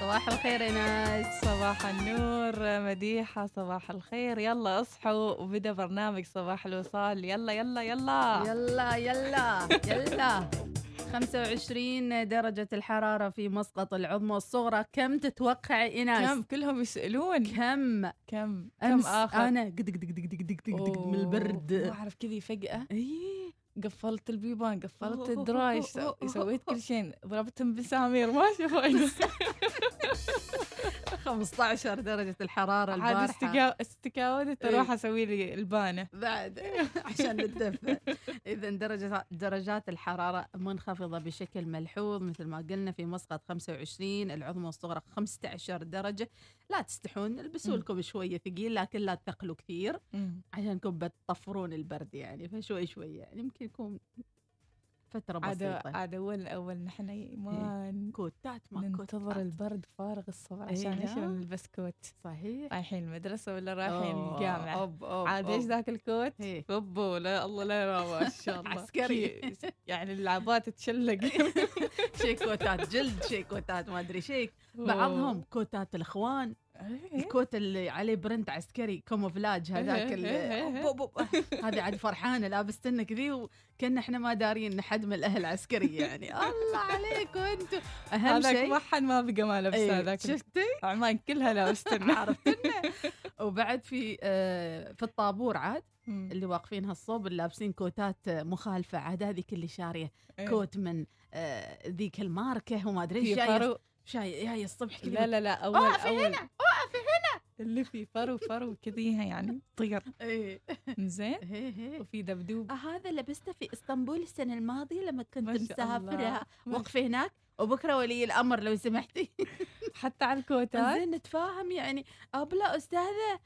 صباح الخير يا ناس صباح النور مديحة صباح الخير. يلا اصحوا وبدأ برنامج صباح الوصال. يلا يلا يلا. يلا يلا يلا. 25 درجة الحرارة في مسقط العظمى الصغرى. كم تتوقع إيناس؟ كم؟ كلهم يسألون. كم؟ كم؟ كم آخر؟ أنا دق دق دق دق دق دق من البرد. ما أعرف كذي فجأة. إيه. قفلت البيبان قفلت أوه، سويت كل شيء ضربتهم بسامير ما شافوا 15 درجة الحرارة عاد البارحة. استقا- استكاودت إيه. أروح أسوي لي البانة. بعد. عشان نتدفى اذا درجة درجات الحرارة منخفضة بشكل ملحوظ. مثل ما قلنا في مسقط 25 العظمى والصغرى 15 درجة. لا تستحون البسوا. لكم شوية ثقيل لكن لا تثقلوا كثير. عشانكم بتطفرون البرد يعني فشوي شوي يعني. يمكن يكون فترة عاد بسيطة عاد أول اول نحن ما ن- كوتات ما ننتظر البرد فارغ الصبح إيه عشان إيش لا. نلبس كوت صحيح رايحين المدرسة ولا رايحين أوه، الجامعة أوب أوب عاد إيش أوب. ذاك الكوت؟ إيه. اوبو لا الله لا ما شاء الله عسكري. يعني اللعبات تشلق شي كوتات جلد شي كوتات ما أدري شيء بعضهم كوتات الإخوان إيه. الكوت اللي عليه برنت عسكري كوموفلاج هذاك إيه، إيه، إيه. هذه عاد فرحانه لابستنا كذي وكنا إحنا ما دارين نحد من الأهل عسكري يعني. الله عليكم أنتم. أهم هذاك شيء ما حد ما بقى ما لبس إيه، هذاك. شفتي؟ عمان كلها لابستنا عرفتنا. وبعد في آه، في الطابور عاد اللي واقفين هالصوب اللي لابسين كوتات مخالفة عاد هذيك اللي شارية كوت من آه، ذيك الماركة وما أدري إيش جاي جاي الصبح كذا لا لا لا اول اقفي هنا. اقفي اللي في فرو فرو كذيها يعني طير. إيه. زين إيه، إيه. وفي دبدوب. آه هذا لبسته في إسطنبول السنة الماضية لما كنت مسافره وقفه هناك. وبكرة ولي الأمر لو سمحتي. حتى على الكوتات زين نتفاهم يعني. ابلا أستاذة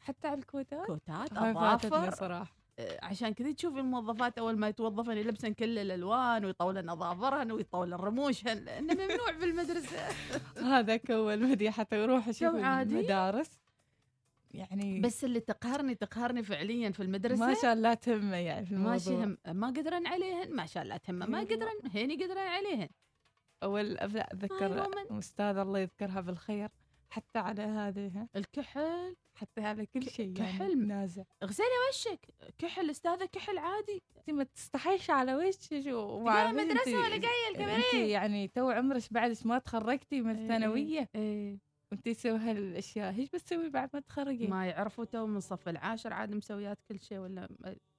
حتى على الكوتات كوتات هاي أظافر. صراحة. آه، عشان كذا تشوفي الموظفات أول ما يتوظفن يلبسن كل الألوان ويطولن أظافرهن ويطولن رموشهن لأنه ممنوع بالمدرسة هذاك أول مديحة يروح يشوف؟ المدارس. يعني بس اللي تقهرني تقهرني فعليا في المدرسة. ما شاء الله تهمه يعني في الموضوع. ماشي هم ما قدرن عليهن ما شاء الله تهمه. ما. قدرن هيني قدرن عليهن. أول اتذكر. أستاذ الله يذكرها بالخير. حتى على هذه الكحل. حتى على كل شيء يعني كحل. نازع. اغسلي وشك. كحل أستاذة كحل عادي. انت ما تستحيش على وشك وما أنت- ولا جاية انت الكباريه يعني تو عمرك بعد ما تخرجتي من إيه، الثانوية؟ إيه. وانت تسوي هالأشياء. إيش بتسوي بعد ما تخرجي؟ ما يعرفوا تو من الصف العاشر عاد مسويات كل شيء ولا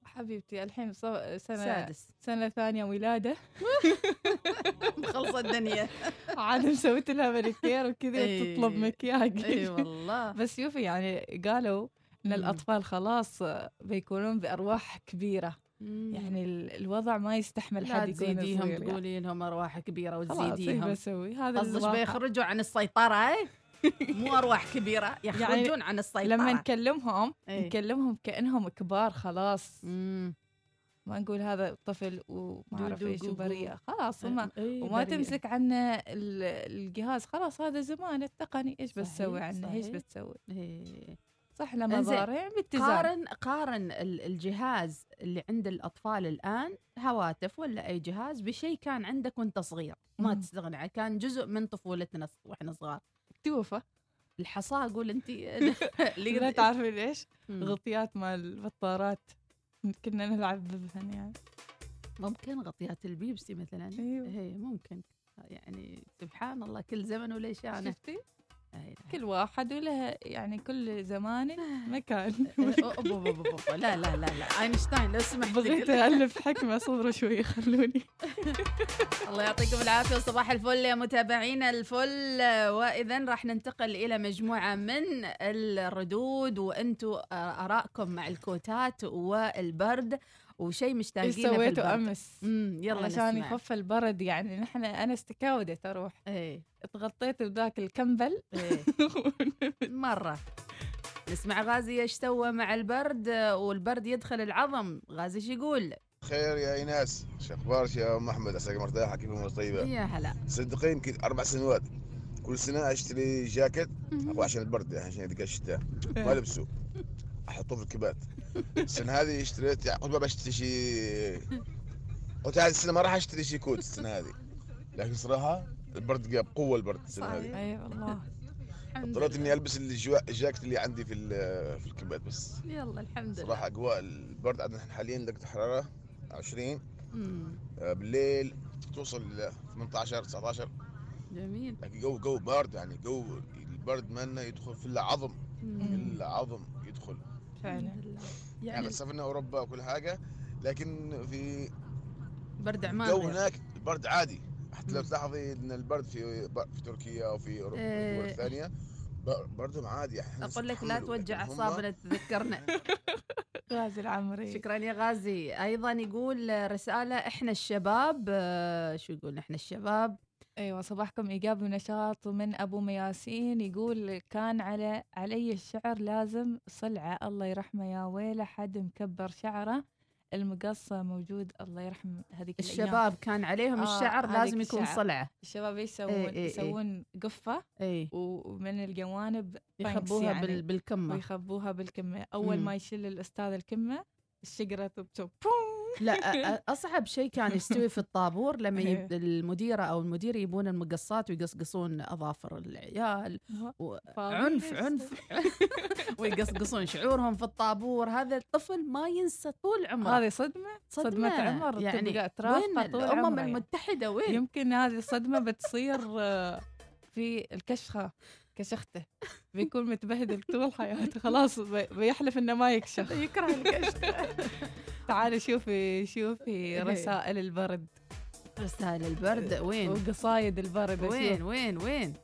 حبيبتي الحين صو- سنة سادس. سنة ثانية ولادة. مخلصة الدنيا. عاد مسويت لها مانيكير وكذا إيه. تطلب مكياج إي والله. بس شوفي يعني قالوا إن مم. الأطفال خلاص بيكونون بأرواح كبيرة. يعني ال- الوضع ما يستحمل حد يكون تزيديهم يعني. تقولي لهم أرواح كبيرة خلاص وتزيديهم. بسوي هذا قصدك. بيخرجوا عن السيطرة مو أرواح كبيرة يخرجون عن السيطرة. لما نكلمهم إيه. نكلمهم كأنهم كبار خلاص. مم. ما نقول هذا طفل وما أعرف إيش. وبريئه خلاص ما إيه، وما بريئة. تمسك عنه ال- الجهاز. خلاص هذا زمان التقني. إيش بتسوي عنه؟ إيش. بتسوي؟ إيه. صح لما إنزين، ضار يعني باتزان. قارن قارن ال- الجهاز اللي عند الأطفال الآن هواتف ولا أي جهاز بشيء كان عندك وأنت صغير. ما عنه. كان جزء من طفولتنا وإحنا صغار. توفى الحصاه أقول انت لا تعرفي ليش. غطيات مال البطارات. كنا نلعب بهن يعني. ممكن غطيات البيبسي مثلا. أيوه. هي ممكن. يعني سبحان الله كل زمن وليش شانه شفتي. كل واحد وله يعني كل زمان مكان. لا لا لا لا اينشتاين لو سمحت بغيت الف حكمه صبروا شوي خلوني الله يعطيكم العافيه وصباح الفل يا متابعينا الفل واذا راح ننتقل إلى مجموعه من الردود وأنتم ارائكم مع الكوتات والبرد وشيء إيش مشتاقين سويتوا أمس. امم يلا نسمع. يخف البرد يعني نحن أنا استكاودت أروح إيه. تغطيت بذاك الكمبل. إيه. مرة. نسمع غازي إيش سوى مع البرد؟ والبرد يدخل العظم. غازي إيش يقول؟ خير يا إيناس. شو أخبارك يا أم أحمد؟ عساك مرتاحه كيف أمورك طيبة؟ يا هلا. صدقين يمكن أربع سنوات. كل سنة أشتري جاكيت عشان البرد يعني عشان يدق الشتاء ما لبسه. أحطه في الكبات السنة هذه اشتريت يعني قلت ما بشتري شيء. قلت هذه السنة ما راح أشتري شيء كوت السنة هذه. لكن صراحة البرد جاب قوة البرد السنة. هذه. اي والله. الحمد اضطريت. إني ألبس الجاكيت اللي عندي في في الكبات بس. يلا الحمد لله. صراحة أجواء البرد عندنا حاليا درجة الحرارة 20 مم. آه، بالليل توصل ل 18 19 جميل. لكن جو جو بارد يعني جو البرد مالنا يدخل في العظم. العظم يدخل. فعلا. يعني يعني سافرنا أوروبا وكل حاجة لكن في برد عمان الجو. هناك البرد عادي حتى لو. تلاحظي إن البرد في في تركيا وفي أوروبا إيه. الدول الثانية ب- بردهم عادي إحنا أقول لك لا توجع هم أعصابنا تذكرنا غازي العمري شكرا يا غازي أيضا يقول رسالة إحنا الشباب آه، شو يقول إحنا الشباب أيوه صباحكم. ايجابي ونشاط من أبو مياسين يقول كان على علي الشعر لازم صلعة. الله يرحمه يا ويله حد مكبر شعره. المقصة موجود. الله يرحم هذيك الأيام. الشباب كان عليهم آه، الشعر لازم يكون الشعر. صلعة. الشباب إيش يسوون؟ إيه، إيه. يسوون قفة اي ومن الجوانب يخبوها يعني. بال- بالكمه ويخبوها بالكمة. أول مم. ما يشيل الأستاذ الكمة الشقره تبتب لا أصعب شيء كان يستوي في الطابور لما إيه. يب... المديرة أو المدير يبون المقصات ويقصقصون أظافر العيال و... عنف عنف. ويقصقصون شعورهم في الطابور. هذا الطفل ما ينسى طول عمره. هذه صدمة؟ صدمة. عمر يعني وين طول الأمم يعني. المتحدة وين؟ يمكن هذه الصدمة بتصير آه، في الكشخة كشختة. بيكون متبهدل طول حياته. خلاص بي- بيحلف إنه ما يكشخ. يكره الكشف تعالي شوفي شوفي إيه. رسائل البرد. رسائل البرد وين؟ وقصايد البرد وين وين وين؟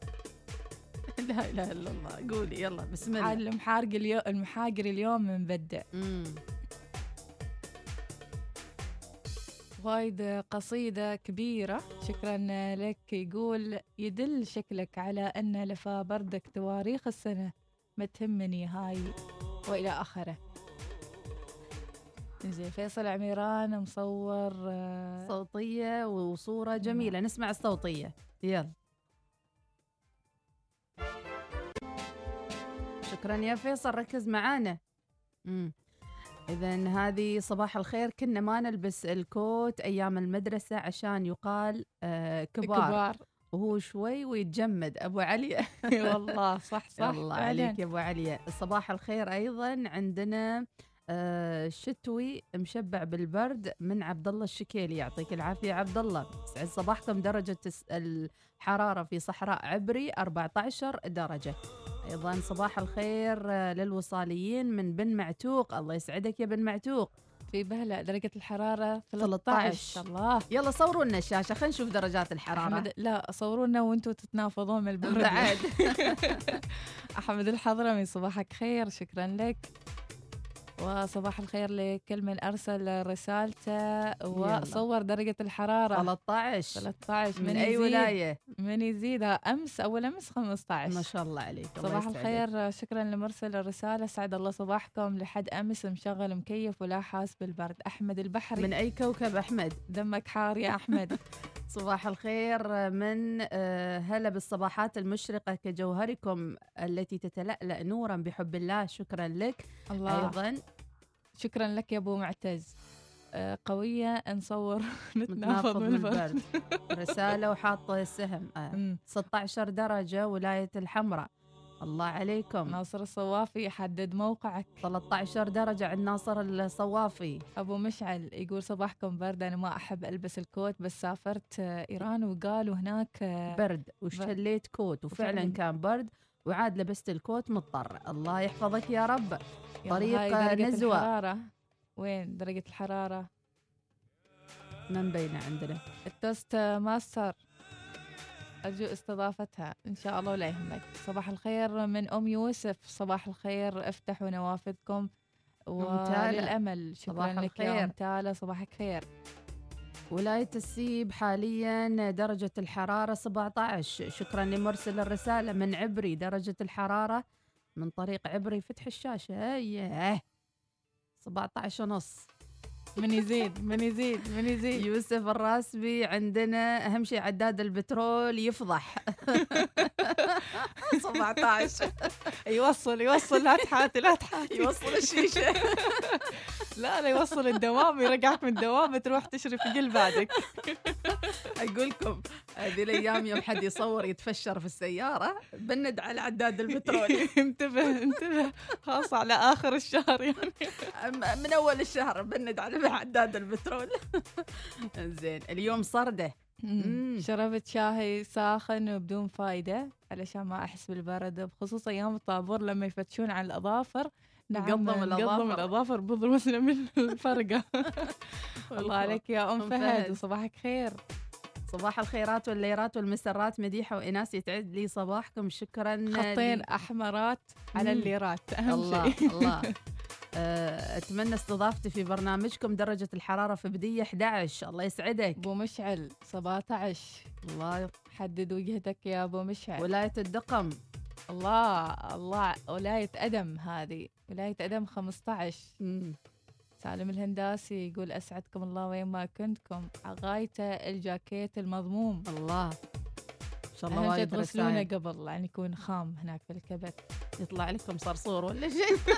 لا إله إلا الله. قولي يلا بسم الله. المحارق اليوم المحاقر اليوم مبدع. وايد قصيدة كبيرة. شكرا لك. يقول يدل شكلك على أن لفا بردك تواريخ السنة ما تهمني هاي. وإلى آخره. زين فيصل عميران مصور آه، صوتية وصورة جميلة. نسمع الصوتية. يلا. شكرا يا فيصل ركز معانا. امم اذا هذه صباح الخير. كنا ما نلبس الكوت أيام المدرسة عشان يقال آه كبار, كبار. وهو شوي ويتجمد. أبو علي. والله صح صح. الله. عليك يا أبو علي. صباح الخير أيضا عندنا آه شتوي مشبع بالبرد من عبد الله الشكيلي. يعطيك العافية عبد الله سعد صباحكم درجة الحرارة في صحراء عبري 14 درجة. أيضا صباح الخير آه، للوصاليين من بن معتوق. الله يسعدك يا بن معتوق. في بهلة درجة الحرارة 13. 13 الله. يلا صوروا لنا الشاشة خلينا نشوف درجات الحرارة. أحمد لا صورونا وأنتم تتنافضون من البرد. بعد. أحمد الحضرمي صباحك خير شكرا لك. وصباح الخير لكل من أرسل رسالته وصور درجة الحرارة. 13 13 من من أي يزيد ولاية؟ من يزيد. أمس أول أمس 15 ما شاء الله عليك الله صباح يسعدك. الخير شكرا لمرسل الرسالة. سعد الله صباحكم. لحد أمس مشغل مكيف ولا حاس بالبرد. أحمد البحري. من أي كوكب أحمد؟ دمك حار يا أحمد. صباح الخير. من آه، هلا بالصباحات المشرقة كجوهركم التي تتلألأ نورا بحب الله. شكرا لك. الله. أيضا شكرا لك يا أبو معتز. آه، قوية نصور نتنافض من البرد رسالة وحاطة السهم. آه، مم. 16 درجة ولاية الحمراء. الله عليكم. ناصر الصوافي يحدد موقعك. 13 درجة عند ناصر الصوافي. أبو مشعل يقول صباحكم برد أنا ما أحب ألبس الكوت بس سافرت آه، إيران وقالوا هناك آه، برد. وشليت كوت؟ وفعلا وفعلاً. كان برد. وعاد لبست الكوت مضطر. الله يحفظك يا رب. طريق نزوة. الحرارة. وين درجة الحرارة؟ ما مبينة عندنا؟ ال Toastmaster. أرجو استضافتها. إن شاء الله ولا يهمك. صباح الخير من أم يوسف. صباح الخير. افتحوا نوافذكم. وللأمل. شكرا لك يا. أم تالا. صباحك خير. ولاية السيب حاليا درجة الحرارة 17 شكرا لمرسل الرسالة من عبري درجة الحرارة من طريق عبري فتح الشاشة. أيه. 17 ونص. من يزيد من يزيد من يزيد. يوسف الراسبي عندنا أهم شيء عداد البترول يفضح. 17 يوصل يوصل لا تحاتي لا تحاتي. يوصل الشيشة لا لا يوصل الدوام يرجعك من الدوام تروح تشرب قل بعدك. أقول لكم هذه الأيام يوم حد يصور يتفشر في السيارة بند على عداد البترول. انتبه انتبه. خاصة على آخر الشهر يعني. من أول الشهر بند على عداد البترول. زين اليوم صرده. شربت شاي ساخن وبدون فايدة علشان ما أحس بالبرد بخصوص أيام الطابور لما يفتشون على الأظافر. نعم نقضم الأظافر. الأظافر بضربتنا من الفرقة. الله عليك يا أم فهد. وصباحك خير. صباح الخيرات والليرات والمسرات. مديحة واناس يتعد لي صباحكم. شكرا خطين لي- أحمرات على. الليرات أهم الله شيء. الله. آه، أتمنى استضافتي في برنامجكم درجة الحرارة في بدية 11 الله يسعدك. أبو مشعل 17 الله حدد وجهتك يا أبو مشعل. ولاية الدقم. الله الله ولاية أدم هذه ولاية أدم 15 مم. سالم الهنداسي يقول أسعدكم الله وين ما كنتكم. غايته الجاكيت المضموم. الله. إن شاء الله وايد تغسلونه قبل لأن يكون خام هناك في الكبت يطلع لكم صرصور ولا شيء؟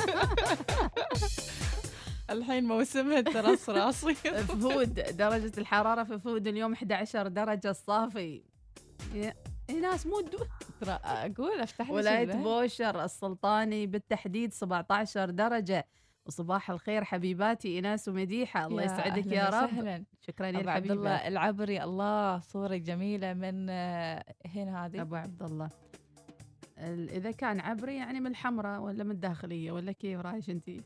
الحين موسمها الترص راسي. فود درجة الحرارة في فود اليوم 11 درجة الصافي يا إيه ناس مو ترى لي ولاية شبه. بوشر السلطاني بالتحديد 17 درجة. وصباح الخير حبيباتي إناس ومديحة. الله يا يسعدك أهلاً يا رب. وسهلاً. شكرا يا أبو عبد الله العبري الله صورة جميلة من آه، هنا هذه. أبو عبد الله. ال- إذا كان عبري يعني من الحمراء ولا من الداخلية ولا كيف رايش أنتي؟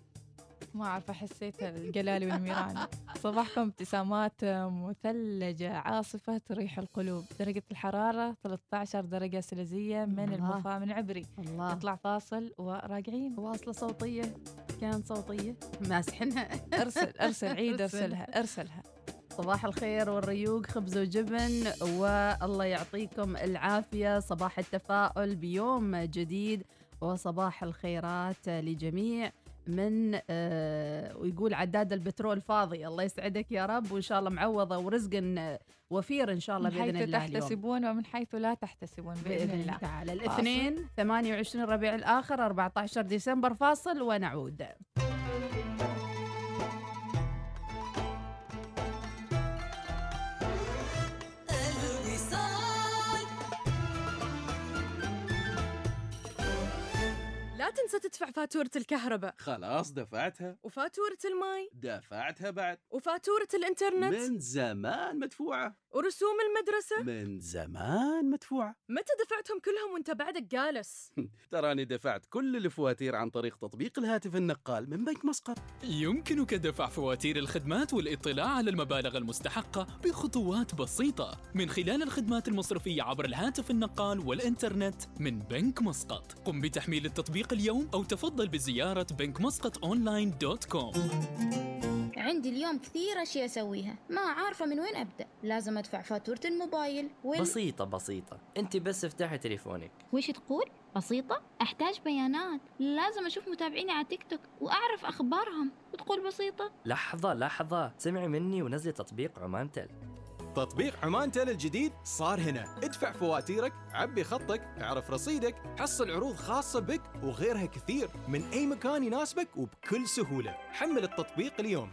ما أعرف حسيت الجلالي والميراني صباحكم ابتسامات مثلجة عاصفة تريح القلوب. درجة الحرارة 13 درجة سلزية من الله. البفا من عبري. الله. نطلع فاصل وراجعين. واصلة صوتية كانت صوتية. ماسحنها ارسل ارسل عيد. ارسلها ارسلها. صباح الخير والريوق خبز وجبن والله يعطيكم العافية. صباح التفاؤل بيوم جديد وصباح الخيرات لجميع من آه ويقول عداد البترول فاضي. الله يسعدك يا رب وإن شاء الله معوضة ورزق آه، وفير إن شاء الله من حيث الله اليوم. تحتسبون ومن حيث لا تحتسبون بإذن الله. تعالى. الاثنين 28 ربيع الآخر 14 ديسمبر فاصل ونعود. تنسى تدفع فاتورة الكهرباء. خلاص دفعتها. وفاتورة الماي. دفعتها بعد. وفاتورة الإنترنت. من زمان مدفوعة. ورسوم المدرسة؟ من زمان مدفوعة متى دفعتهم كلهم وانت بعدك جالس؟ تراني دفعت كل الفواتير عن طريق تطبيق الهاتف النقال من بنك مسقط. يمكنك دفع فواتير الخدمات والاطلاع على المبالغ المستحقة بخطوات بسيطة من خلال الخدمات المصرفية عبر الهاتف النقال والإنترنت من بنك مسقط. قم بتحميل التطبيق اليوم أو تفضل بزيارة بنك مسقط online dot com عندي اليوم كثير أشياء أسويها ما عارفة من وين أبدأ. لازم أدفع فاتورة الموبايل وال... بسيطة بسيطة. أنت بس افتحي تليفونك. وش تقول؟ بسيطة؟ أحتاج بيانات. لازم أشوف متابعيني على تيك توك وأعرف أخبارهم. وتقول بسيطة؟ لحظة لحظة. سمعي مني ونزلي تطبيق عمان تل تطبيق عمان تل الجديد صار هنا. ادفع فواتيرك عبي خطك اعرف رصيدك حصل عروض خاصة بك وغيرها كثير من أي مكان يناسبك وبكل سهولة. حمل التطبيق اليوم.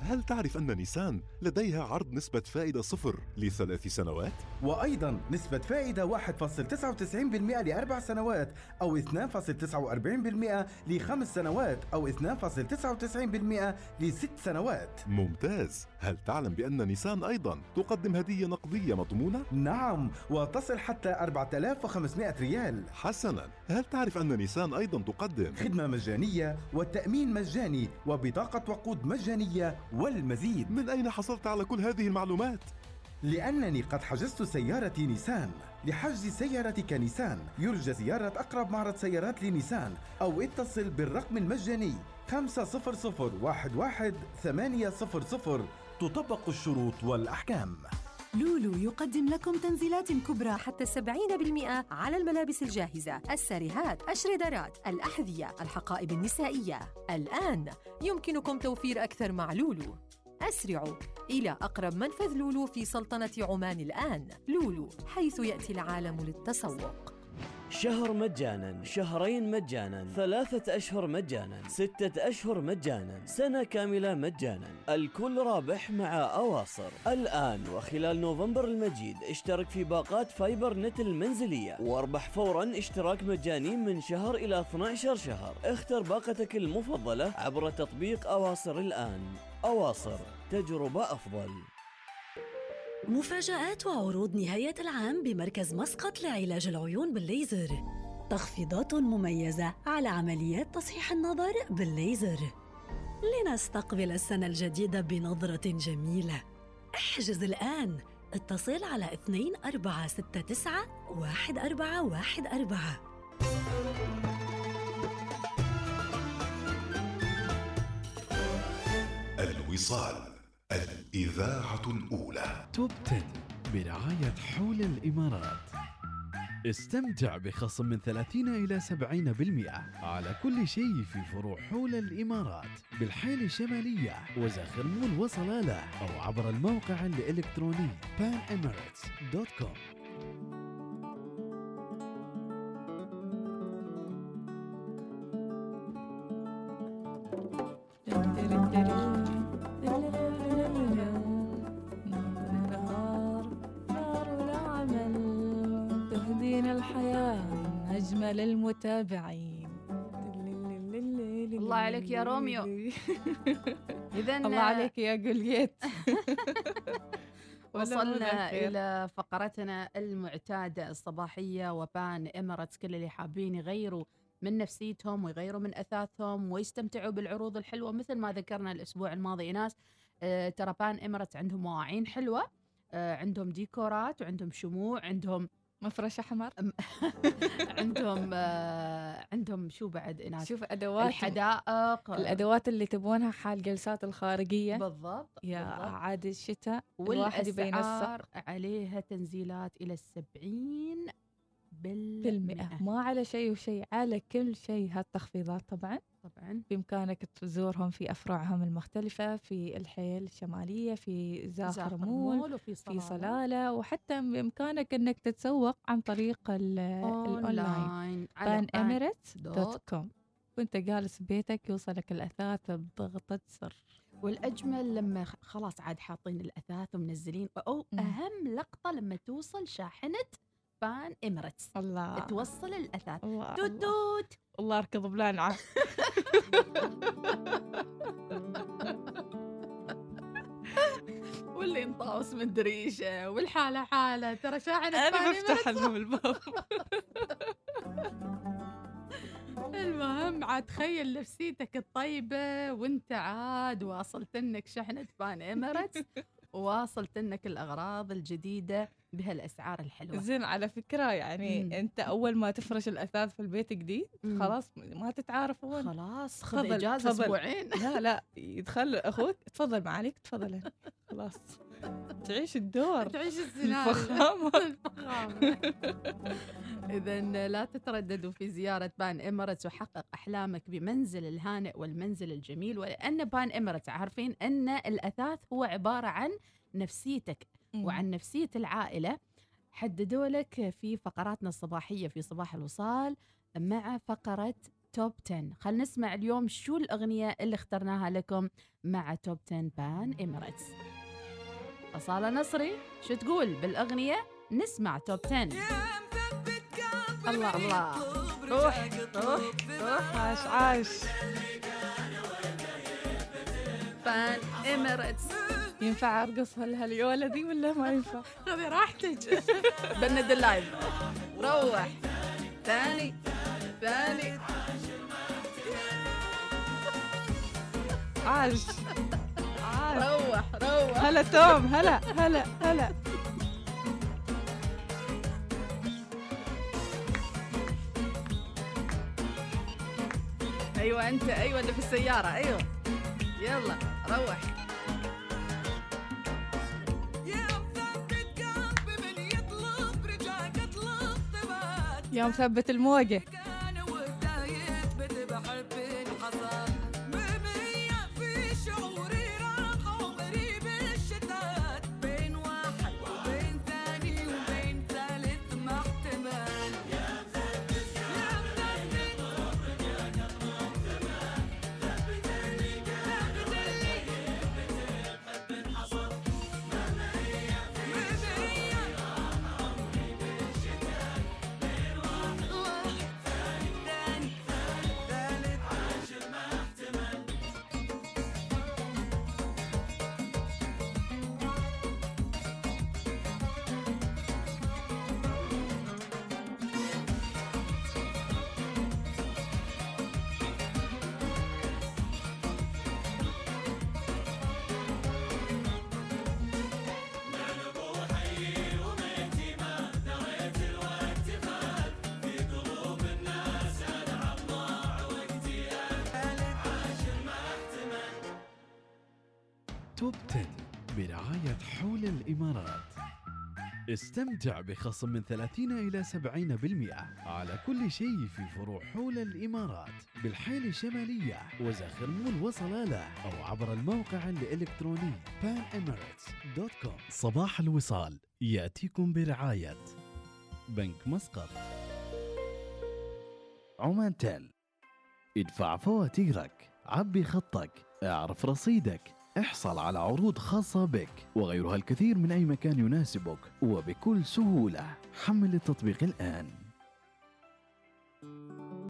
هل تعرف أن نيسان لديها عرض نسبة فائدة صفر لثلاث سنوات؟ وأيضا نسبة فائدة 1.99% لأربع سنوات أو 2.49% لخمس سنوات أو 2.99% لست سنوات. ممتاز. هل تعلم بأن نيسان أيضا تقدم هدية نقدية مضمونة؟ نعم وتصل حتى 4500 ريال. حسنا. هل تعرف أن نيسان أيضا تقدم؟ خدمة مجانية والتأمين مجاني وبطاقة وقود مجانية والمزيد. من أين حصلت على كل هذه المعلومات؟ لأنني قد حجزت سيارتي نيسان. لحجز سيارتك نيسان يرجى زيارة أقرب معرض سيارات لنيسان أو اتصل بالرقم المجاني 500 تطبق الشروط والأحكام. لولو يقدم لكم تنزيلات كبرى حتى 70% على الملابس الجاهزة، الساريهات، الشريدرات، الأحذية، الحقائب النسائية. الآن يمكنكم توفير أكثر مع لولو. أسرعوا إلى أقرب منفذ لولو في سلطنة عمان الآن. لولو حيث يأتي العالم للتسوق. شهر مجانا شهرين مجانا ثلاثة أشهر مجانا ستة أشهر مجانا سنة كاملة مجانا. الكل رابح مع أواصر. الآن وخلال نوفمبر المجيد اشترك في باقات فايبر نت المنزلية واربح فورا اشتراك مجاني من شهر إلى 12 شهر. اختر باقتك المفضلة عبر تطبيق أواصر الآن. أواصر تجربة أفضل. مفاجآت وعروض نهاية العام بمركز مسقط لعلاج العيون بالليزر. تخفيضات مميزة على عمليات تصحيح النظر بالليزر. لنستقبل السنة الجديدة بنظرة جميلة. احجز الآن. اتصل على 2469 1414 الوصال. الإذاعة الأولى. توب 10 برعاية حول الإمارات. استمتع بخصم من 30 إلى 70% على كل شيء في فروع حول الإمارات بالحيل الشمالية وزاخر مول وصلالة أو عبر الموقع الإلكتروني panemirates.com أجمل المتابعين الله عليك يا روميو. إذا الله عليك يا جولييت. وصلنا إلى فقرتنا المعتادة الصباحية و Pan Emirates كل اللي حابين يغيروا من نفسيتهم ويغيروا من أثاثهم ويستمتعوا بالعروض الحلوة مثل ما ذكرنا الأسبوع الماضي. إيناس آه ترى Pan Emirates عندهم مواعين حلوة آه عندهم ديكورات وعندهم شموع عندهم مفرش أحمر؟ عندهم آه عندهم شو بعد إناس؟ شوف أدوات الحدائق. الأدوات اللي تبونها حال جلسات الخارجية. بالضبط يا بالضبط. عاد الشتاء الواحد يبين عليها تنزيلات إلى السبعين بالمئة. بالمئة. ما على شيء وشيء على كل شيء هالتخفيضات طبعا. طبعا. بإمكانك تزورهم في أفرعهم المختلفة في الحيل الشمالية في زاخر, مول, وفي في صلالة. صلالة وحتى بإمكانك أنك تتسوق عن طريق ال- الأونلاين بان dot com وإنت جالس ببيتك يوصلك الأثاث بضغطة زر والأجمل لما خلاص عاد حاطين الأثاث ومنزلين أو أهم لقطة لما توصل شاحنة Pan Emirates. الله. توصل الأثاث. الله توت توت. الله اركض بلانعة واللي انطاوس من دريشة والحالة حالة. ترى شاحنة أنا بفتح لهم الباب. المهم عاد تخيل نفسيتك الطيبة وانت عاد واصلت لك شحنة بان إميريتس. وواصلت لك الأغراض الجديدة بهالأسعار الحلوة زين على فكرة يعني مم. أنت أول ما تفرش الأثاث في البيت جديد. خلاص ما تتعارفون خلاص خذ تفضل. أسبوعين لا لا يدخل أخوك تفضل معاليك تفضل. خلاص تعيش الدور تعيش السيناريو الفخامة. إذا لا تترددوا في زيارة Pan Emirates وحقق أحلامك بمنزل الهانئ والمنزل الجميل ولأن Pan Emirates عارفين أن الأثاث هو عبارة عن نفسيتك وعن نفسية العائلة. حددوا لك في فقراتنا الصباحية في صباح الوصال مع فقرة top 10 خل نسمع اليوم شو الأغنية اللي اخترناها لكم مع top 10 Pan Emirates أصالة نصري شو تقول بالأغنية؟ نسمع top 10 الله الله. روح روح روح عاش عاش Pan Emirates ينفع أرقص هالهليولة دي ولا ما ينفع؟ خذي راحتك. بند ال live. روح. ثاني ثاني. عاش عاش روح روح. هلا توم هلا هلا هلا. أيوه أنت أيوه اللي في السيارة أيوه. يلا روح. يا مثبت الموجة. توب 10 برعاية حول الإمارات. استمتع بخصم من 30 إلى 70% على كل شيء في فروع حول الإمارات بالحيل الشمالية وزاخر مول وصلالة أو عبر الموقع الإلكتروني panemirates.com صباح الوصال يأتيكم برعاية بنك مسقط. عمان تيل ادفع فواتيرك عبي خطك اعرف رصيدك احصل على عروض خاصة بك وغيرها الكثير من أي مكان يناسبك وبكل سهولة حمل التطبيق الآن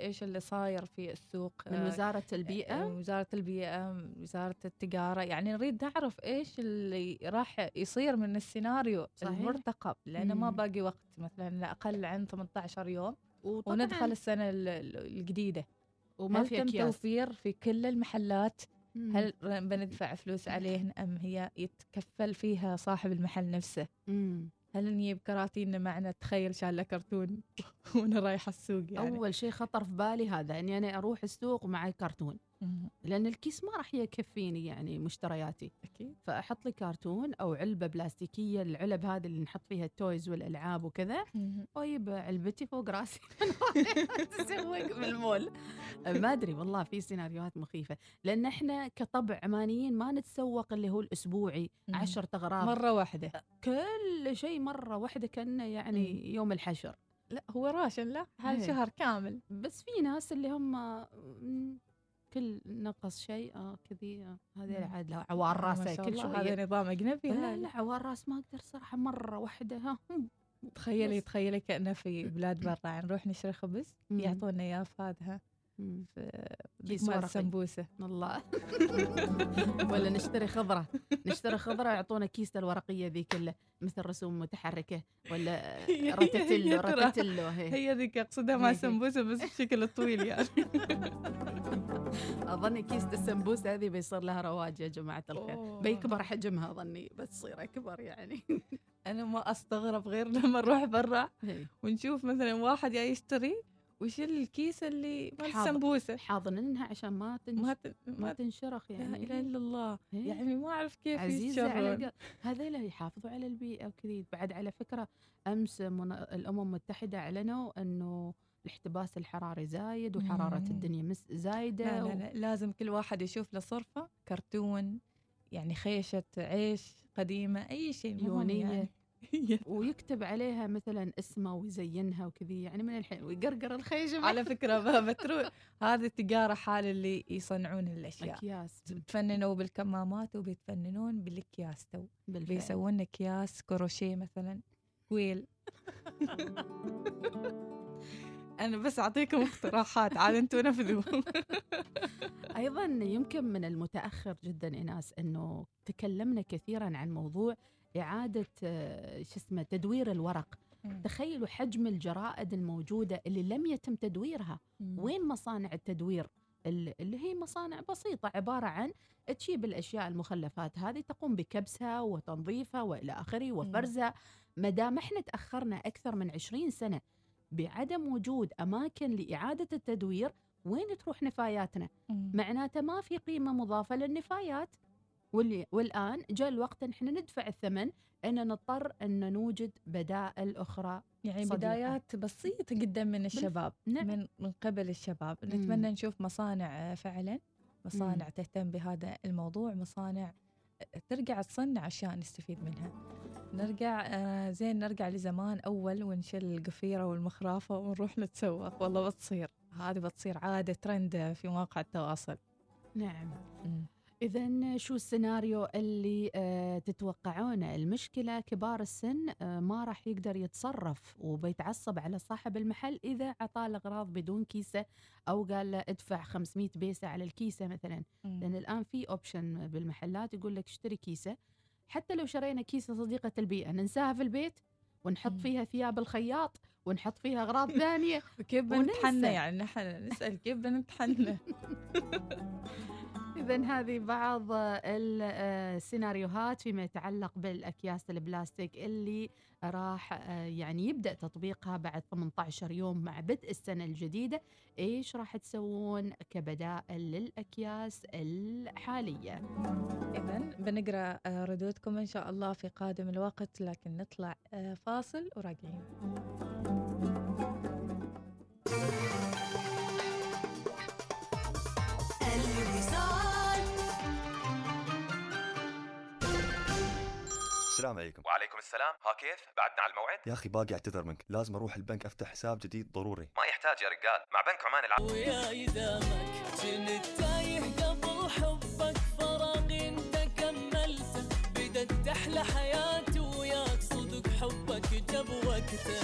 إيش اللي صاير في السوق من آه، وزارة البيئة؟ آه، وزارة البيئة وزارة التجارة يعني نريد نعرف إيش اللي راح يصير من السيناريو صحيح. المرتقب لأنه ما. باقي وقت مثلا لا أقل عن 18 يوم وطبعاً- وندخل السنة ال- ال- الجديدة وما في تم. توفير في كل المحلات مم. هل بندفع فلوس عليهن أم هي يتكفل فيها صاحب المحل نفسه مم. هل نجيب كراتين معنا تخيل شاله كرتون وأنا رايحة السوق يعني أول شيء خطر في بالي هذا إني أنا أروح السوق ومعي كرتون. لأن الكيس ما راح يكفيني يعني مشترياتي. أكيد. فأحط لي كرتون أو علبة بلاستيكية العلب هذه اللي نحط فيها ال toys والألعاب وكذا. واجيب علبتي فوق راسي. تسوق بالمول ما أدري والله في سيناريوهات مخيفة. لأن إحنا كطبع عمانيين ما نتسوق اللي هو الأسبوعي مم. عشرة اغراض مرة واحدة. كل شيء مرة واحدة كأنه يعني يوم الحشر. لا هو راشن لا إيه. هالشهر كامل. بس في ناس اللي هم كل نقص شيء آه كذي آه،. عاد لها عوار راسه كل شوية هذا نظام أجنبي لا هذا. لا عوار راس ما أقدر صراحة مرة واحدة ها. تخيلي. تخيلي كأنه في بلاد برا نروح نشتري خبز. يعطونا اياه هذا. في كيس مال ورقي. السمبوسه الله ولا نشتري خضرة نشتري خضرة يعطونا كيس الورقية ذي كله مثل رسوم متحركة ولا هي- راتاتوي هي ذيك أقصدها مع. سمبوسة بس بشكل طويل يعني أظني كيس السمبوسة هذه بيصير لها رواج يا جماعة الخير. بيكبر حجمها أظني بس تصير أكبر يعني أنا ما أستغرب غير لما نروح برا. ونشوف مثلا واحد جاي يشتري ويشيل الكيس اللي مال. السمبوسة حاضنينها عشان ما تنش... ما ت... ما تنشرخ لا يعني إله إلا الله إيه. يعني ما أعرف كيف عزيزة على هذيلا يحافظوا على البيئة وكذي بعد على فكرة أمس من الأمم المتحدة أعلنوا أنه الاحتباس الحراري زايد وحرارة مم. الدنيا مس زايدة لا و- لا لا لازم كل واحد يشوف له صرفة كرتون يعني خيشة عيش قديمة أي شيء يونية يعني. ويكتب عليها مثلا اسمه ويزينها وكذي يعني من الحين ويقرقر الخيشة على فكرة ب- بتروح هذه التجارة حال اللي يصنعون الأشياء. أكياس. تفننوا بالكمامات وبيتفننون بالأكياس تو. بيسوون أكياس كروشيه مثلا كويل. أنا بس أعطيكم اقتراحات عاد أنتوا نفذوا أيضا يمكن من المتأخر جدا ايناس إنه تكلمنا كثيرا عن موضوع إعادة آه، شو اسمه تدوير الورق. مم. تخيلوا حجم الجرائد الموجودة اللي لم يتم تدويرها. وين مصانع التدوير؟ ال- اللي هي مصانع بسيطة عبارة عن تجيب الاشياء المخلفات هذه تقوم بكبسها وتنظيفها وإلى آخره وفرزها. ما دام إحنا تأخرنا أكثر من 20 سنة بعدم وجود أماكن لإعادة التدوير وين تروح نفاياتنا. معناته ما في قيمة مضافة للنفايات. واللي والآن جاء الوقت أن إحنا ندفع الثمن أن نضطر أن نوجد بدائل أخرى يعني صديقة. بدايات بسيطة جدا من الشباب نعم. من من قبل الشباب مم. نتمنى نشوف مصانع فعلا مصانع تهتم بهذا الموضوع مصانع ترجع تصنع أشياء نستفيد منها نرجع آه زين نرجع لزمان أول ونشيل القفيرة والمخرافة ونروح نتسوق والله بتصير هذه بتصير عادة ترند في مواقع التواصل نعم مم. إذا شو السيناريو اللي آه تتوقعونه؟ المشكلة كبار السن آه ما راح يقدر يتصرف وبيتعصب على صاحب المحل إذا عطاه الأغراض بدون كيسة أو قال له ادفع 500 بيسة على الكيسة مثلا مم. لأن الآن في أوبشن بالمحلات يقول لك اشتري كيسة حتى لو شرينا كيسة صديقة البيئة ننساها في البيت ونحط. فيها ثياب الخياط ونحط فيها أغراض ثانية كيف. بنتحنى يعني نحن نسأل كيف بنتحنى إذا هذه بعض السيناريوهات فيما يتعلق بالأكياس البلاستيك اللي راح آه، يعني يبدأ تطبيقها بعد 18 يوم مع بدء السنة الجديدة. إيش راح تسوون كبدائل للأكياس الحالية؟ إذا بنقرأ آه، ردودكم إن شاء الله في قادم الوقت لكن نطلع آه، فاصل وراجعين. السلام عليكم. وعليكم السلام. ها كيف؟ بعدنا على الموعد؟ يا أخي باقي اعتذر منك. لازم أروح البنك أفتح حساب جديد ضروري. ما يحتاج يا رجال. مع بنك عمان العام ويا يدامك كنت تايه قبل حبك فراغي انت كملته بدت تحلى حياتي وياك صدق حبك جاب وقته.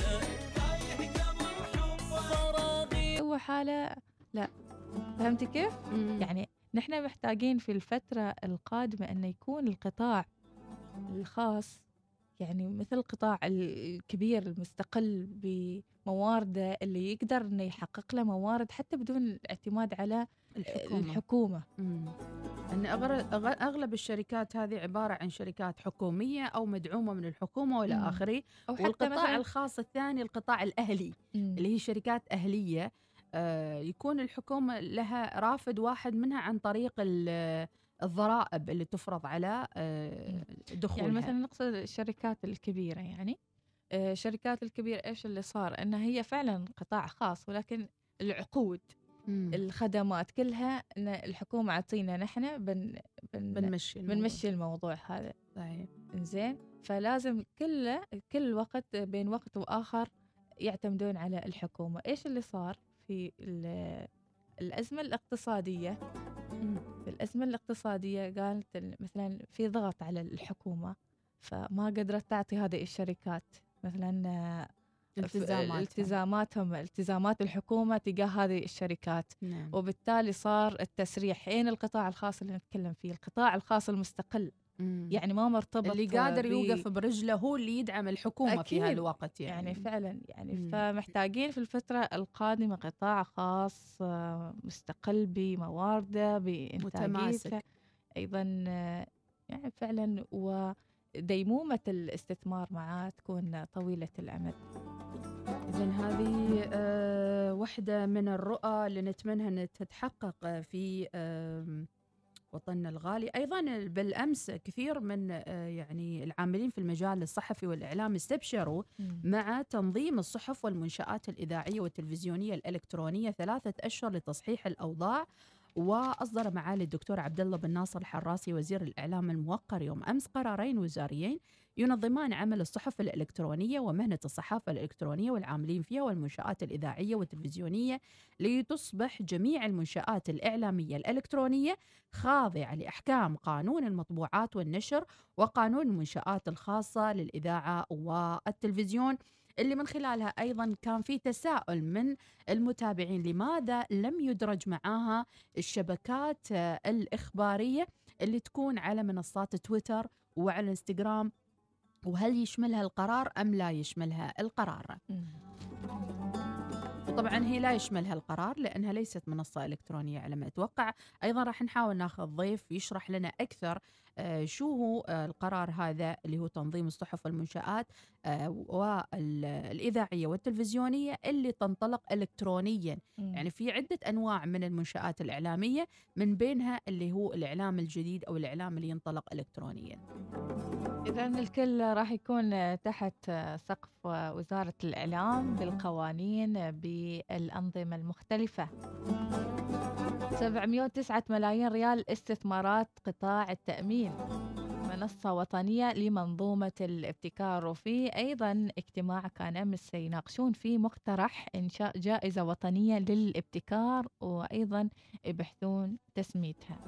فراغي هو حالة لا. فهمتي كيف؟ يعني نحن محتاجين في الفترة القادمة أن يكون القطاع الخاص يعني مثل القطاع الكبير المستقل بموارده اللي يقدر إنه يحقق له موارد حتى بدون الاعتماد على الحكومة. الحكومة. أن أغر- أغ- أغلب الشركات هذه عبارة عن شركات حكومية أو مدعومة من الحكومة وإلى مم. آخره أو حتى والقطاع مثلاً- الخاص الثاني القطاع الأهلي مم. اللي هي شركات أهلية آه، يكون الحكومة لها رافد واحد منها عن طريق ال- الضرائب اللي تفرض على آه، دخولها. يعني مثلا نقصد الشركات الكبيرة يعني. آه، الشركات الكبيرة إيش اللي صار؟ إنها هي فعلا قطاع خاص ولكن العقود مم. الخدمات كلها إن الحكومة عطينا نحن بن بن بنمشي الموضوع. بنمشي الموضوع هذا. صحيح. زين فلازم كله كل وقت بين وقت وآخر يعتمدون على الحكومة. إيش اللي صار في ال- الأزمة الاقتصادية؟ في الازمه الاقتصادية قالت ال- مثلا في ضغط على الحكومة فما قدرت تعطي هذه الشركات مثلا آه، التزاماتها. التزاماتهم التزامات الحكومة تجاه هذه الشركات نعم. وبالتالي صار التسريح حين القطاع الخاص اللي نتكلم فيه القطاع الخاص المستقل مم. يعني ما مرتبط اللي قادر يوقف برجله هو اللي يدعم الحكومة في أكيد. هالوقت يعني, يعني فعلا يعني مم. فمحتاجين في الفترة القادمة قطاع خاص آه، مستقل بموارده بإنتاجيته متماسك. أيضا آه، يعني فعلا وديمومة الاستثمار معاه تكون طويلة الأمد إذا هذه آه، واحدة من الرؤى اللي نتمنى أن تتحقق في وطننا الغالي. أيضا بالأمس كثير من آه، يعني العاملين في المجال الصحفي والإعلام استبشروا مع تنظيم الصحف والمنشآت الإذاعية والتلفزيونية الإلكترونية ثلاثة أشهر لتصحيح الأوضاع وأصدر معالي الدكتور عبد الله بن ناصر الحراسي وزير الإعلام الموقر يوم أمس قرارين وزاريين ينظمان عمل الصحف الإلكترونية ومهنة الصحافة الإلكترونية والعاملين فيها والمنشآت الإذاعية والتلفزيونية لتصبح جميع المنشآت الإعلامية الإلكترونية خاضعة لأحكام قانون المطبوعات والنشر وقانون المنشآت الخاصة للإذاعة والتلفزيون. اللي من خلالها أيضا كان في تساؤل من المتابعين لماذا لم يدرج معاها الشبكات آه، الإخبارية اللي تكون على منصات تويتر وعلى الانستغرام وهل يشملها القرار أم لا يشملها القرار؟ وطبعا هي لا يشملها القرار لأنها ليست منصة إلكترونية على ما أتوقع أيضا راح نحاول ناخذ ضيف يشرح لنا أكثر آه، شو هو آه، القرار هذا اللي هو تنظيم الصحف والمنشآت آه، والإذاعية والتلفزيونية اللي تنطلق إلكترونيا؟ مم. يعني في عدة أنواع من المنشآت الإعلامية من بينها اللي هو الإعلام الجديد أو الإعلام اللي ينطلق إلكترونيا. إذا الكل راح يكون تحت سقف وزارة الإعلام بالقوانين بالأنظمة المختلفة. 709 ملايين ريال استثمارات قطاع التأمين. منصة وطنية لمنظومة الابتكار. وفي أيضا اجتماع كان أمس يناقشون فيه مقترح إنشاء جائزة وطنية للابتكار وأيضا يبحثون تسميتها.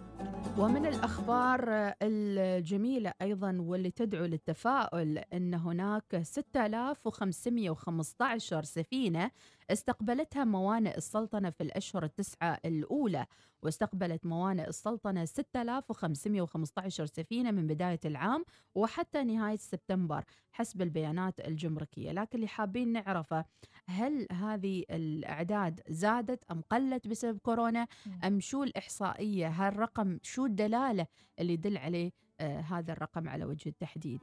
ومن الأخبار الجميلة أيضا واللي تدعو للتفاؤل أن هناك 6515 سفينة استقبلتها موانئ السلطنة في الأشهر التسعة الأولى واستقبلت موانئ السلطنة 6515 سفينة من بداية العام وحتى نهاية سبتمبر حسب البيانات الجمركية. لكن اللي حابين نعرفه هل هذه الأعداد زادت أم قلت بسبب كورونا؟ أم شو الإحصائية؟ هالرقم شو الدلالة اللي يدل عليه آه هذا الرقم على وجه التحديد؟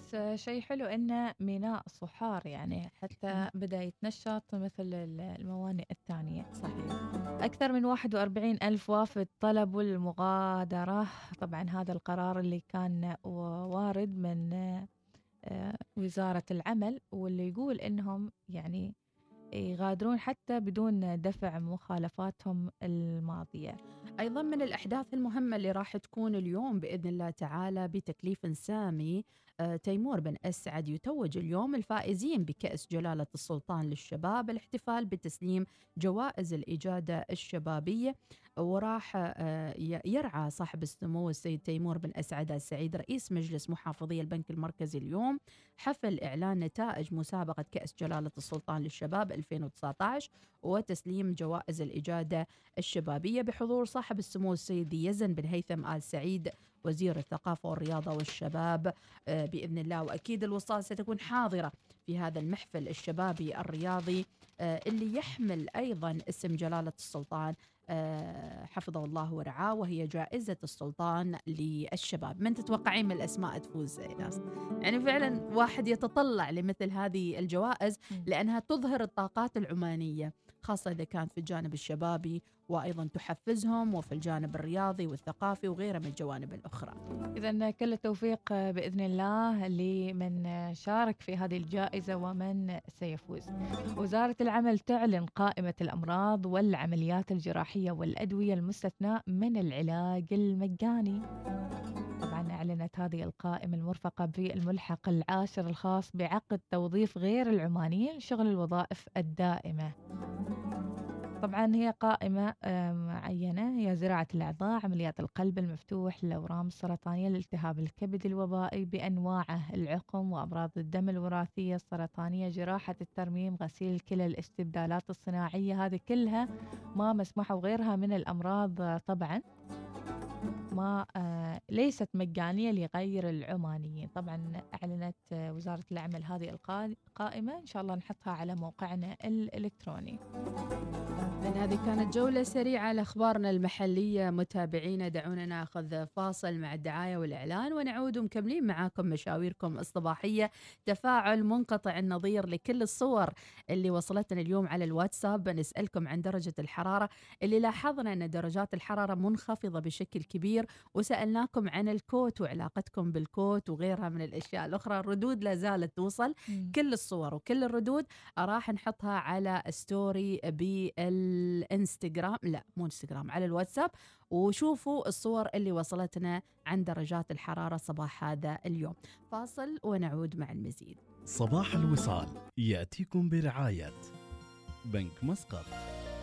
بس شيء حلو إنه ميناء صحار يعني حتى بدأ يتنشط مثل ال- الموانئ الثانية. صحيح. أكثر من 41 ألف وافد طلبوا المغادرة. طبعا هذا القرار اللي كان وارد من آه، وزارة العمل واللي يقول إنهم يعني يغادرون حتى بدون دفع مخالفاتهم الماضية. أيضا من الأحداث المهمة اللي راح تكون اليوم بإذن الله تعالى بتكليف سامي تيمور بن أسعد يتوج اليوم الفائزين بكأس جلالة السلطان للشباب الاحتفال بتسليم جوائز الإجادة الشبابية وراح آه، يرعى صاحب السمو السيد تيمور بن أسعد السعيد رئيس مجلس محافظي البنك المركزي اليوم حفل إعلان نتائج مسابقة كأس جلالة السلطان للشباب 2019 وتسليم جوائز الإجادة الشبابية بحضور صاحب السمو السيد يزن بن هيثم آل سعيد وزير الثقافة والرياضة والشباب آه، بإذن الله. وأكيد الوصال ستكون حاضرة في هذا المحفل الشبابي الرياضي آه، اللي يحمل أيضا اسم جلالة السلطان آه، حفظه الله ورعاه وهي جائزة السلطان للشباب. من تتوقعين من الأسماء تفوز إيناس؟ يعني فعلا واحد يتطلع لمثل هذه الجوائز لأنها تظهر الطاقات العمانية. خاصة إذا كانت في الجانب الشبابي وأيضا تحفزهم وفي الجانب الرياضي والثقافي وغيره من الجوانب الأخرى إذا كل التوفيق بإذن الله لمن شارك في هذه الجائزة ومن سيفوز. وزارة العمل تعلن قائمة الأمراض والعمليات الجراحية والأدوية المستثناء من العلاج المجاني. طبعا أعلنت هذه القائمة المرفقة بالملحق العاشر الخاص بعقد توظيف غير العمانيين شغل الوظائف الدائمة. طبعا هي قائمة معينة هي زراعة الأعضاء عمليات القلب المفتوح الأورام السرطانية الالتهاب الكبد الوبائي بأنواعه العقم وأمراض الدم الوراثية السرطانية جراحة الترميم غسيل الكلى الاستبدالات الصناعية هذه كلها ما مسموحة وغيرها من الأمراض آه، طبعا ما آه، ليست مجانية لغير العمانيين. طبعا أعلنت آه، وزارة العمل هذه القا- القائمة إن شاء الله نحطها على موقعنا الإلكتروني. من هذه كانت جولة سريعة على أخبارنا المحلية. متابعينا دعونا ناخذ فاصل مع الدعاية والإعلان ونعود مكملين معاكم مشاويركم الصباحية. تفاعل منقطع النظير لكل الصور اللي وصلتنا اليوم على الواتساب. بنسألكم عن درجة الحرارة اللي لاحظنا أن درجات الحرارة منخفضة بشكل كبير. وسألناكم عن الكوت وعلاقتكم بالكوت وغيرها من الأشياء الأخرى. الردود لا زالت توصل. كل الصور وكل الردود راح نحطها على ستوري بالانستغرام لا مو انستغرام على الواتساب وشوفوا الصور اللي وصلتنا عن درجات الحرارة صباح هذا اليوم. فاصل ونعود مع المزيد. صباح الوصال يأتيكم برعاية بنك مسقط.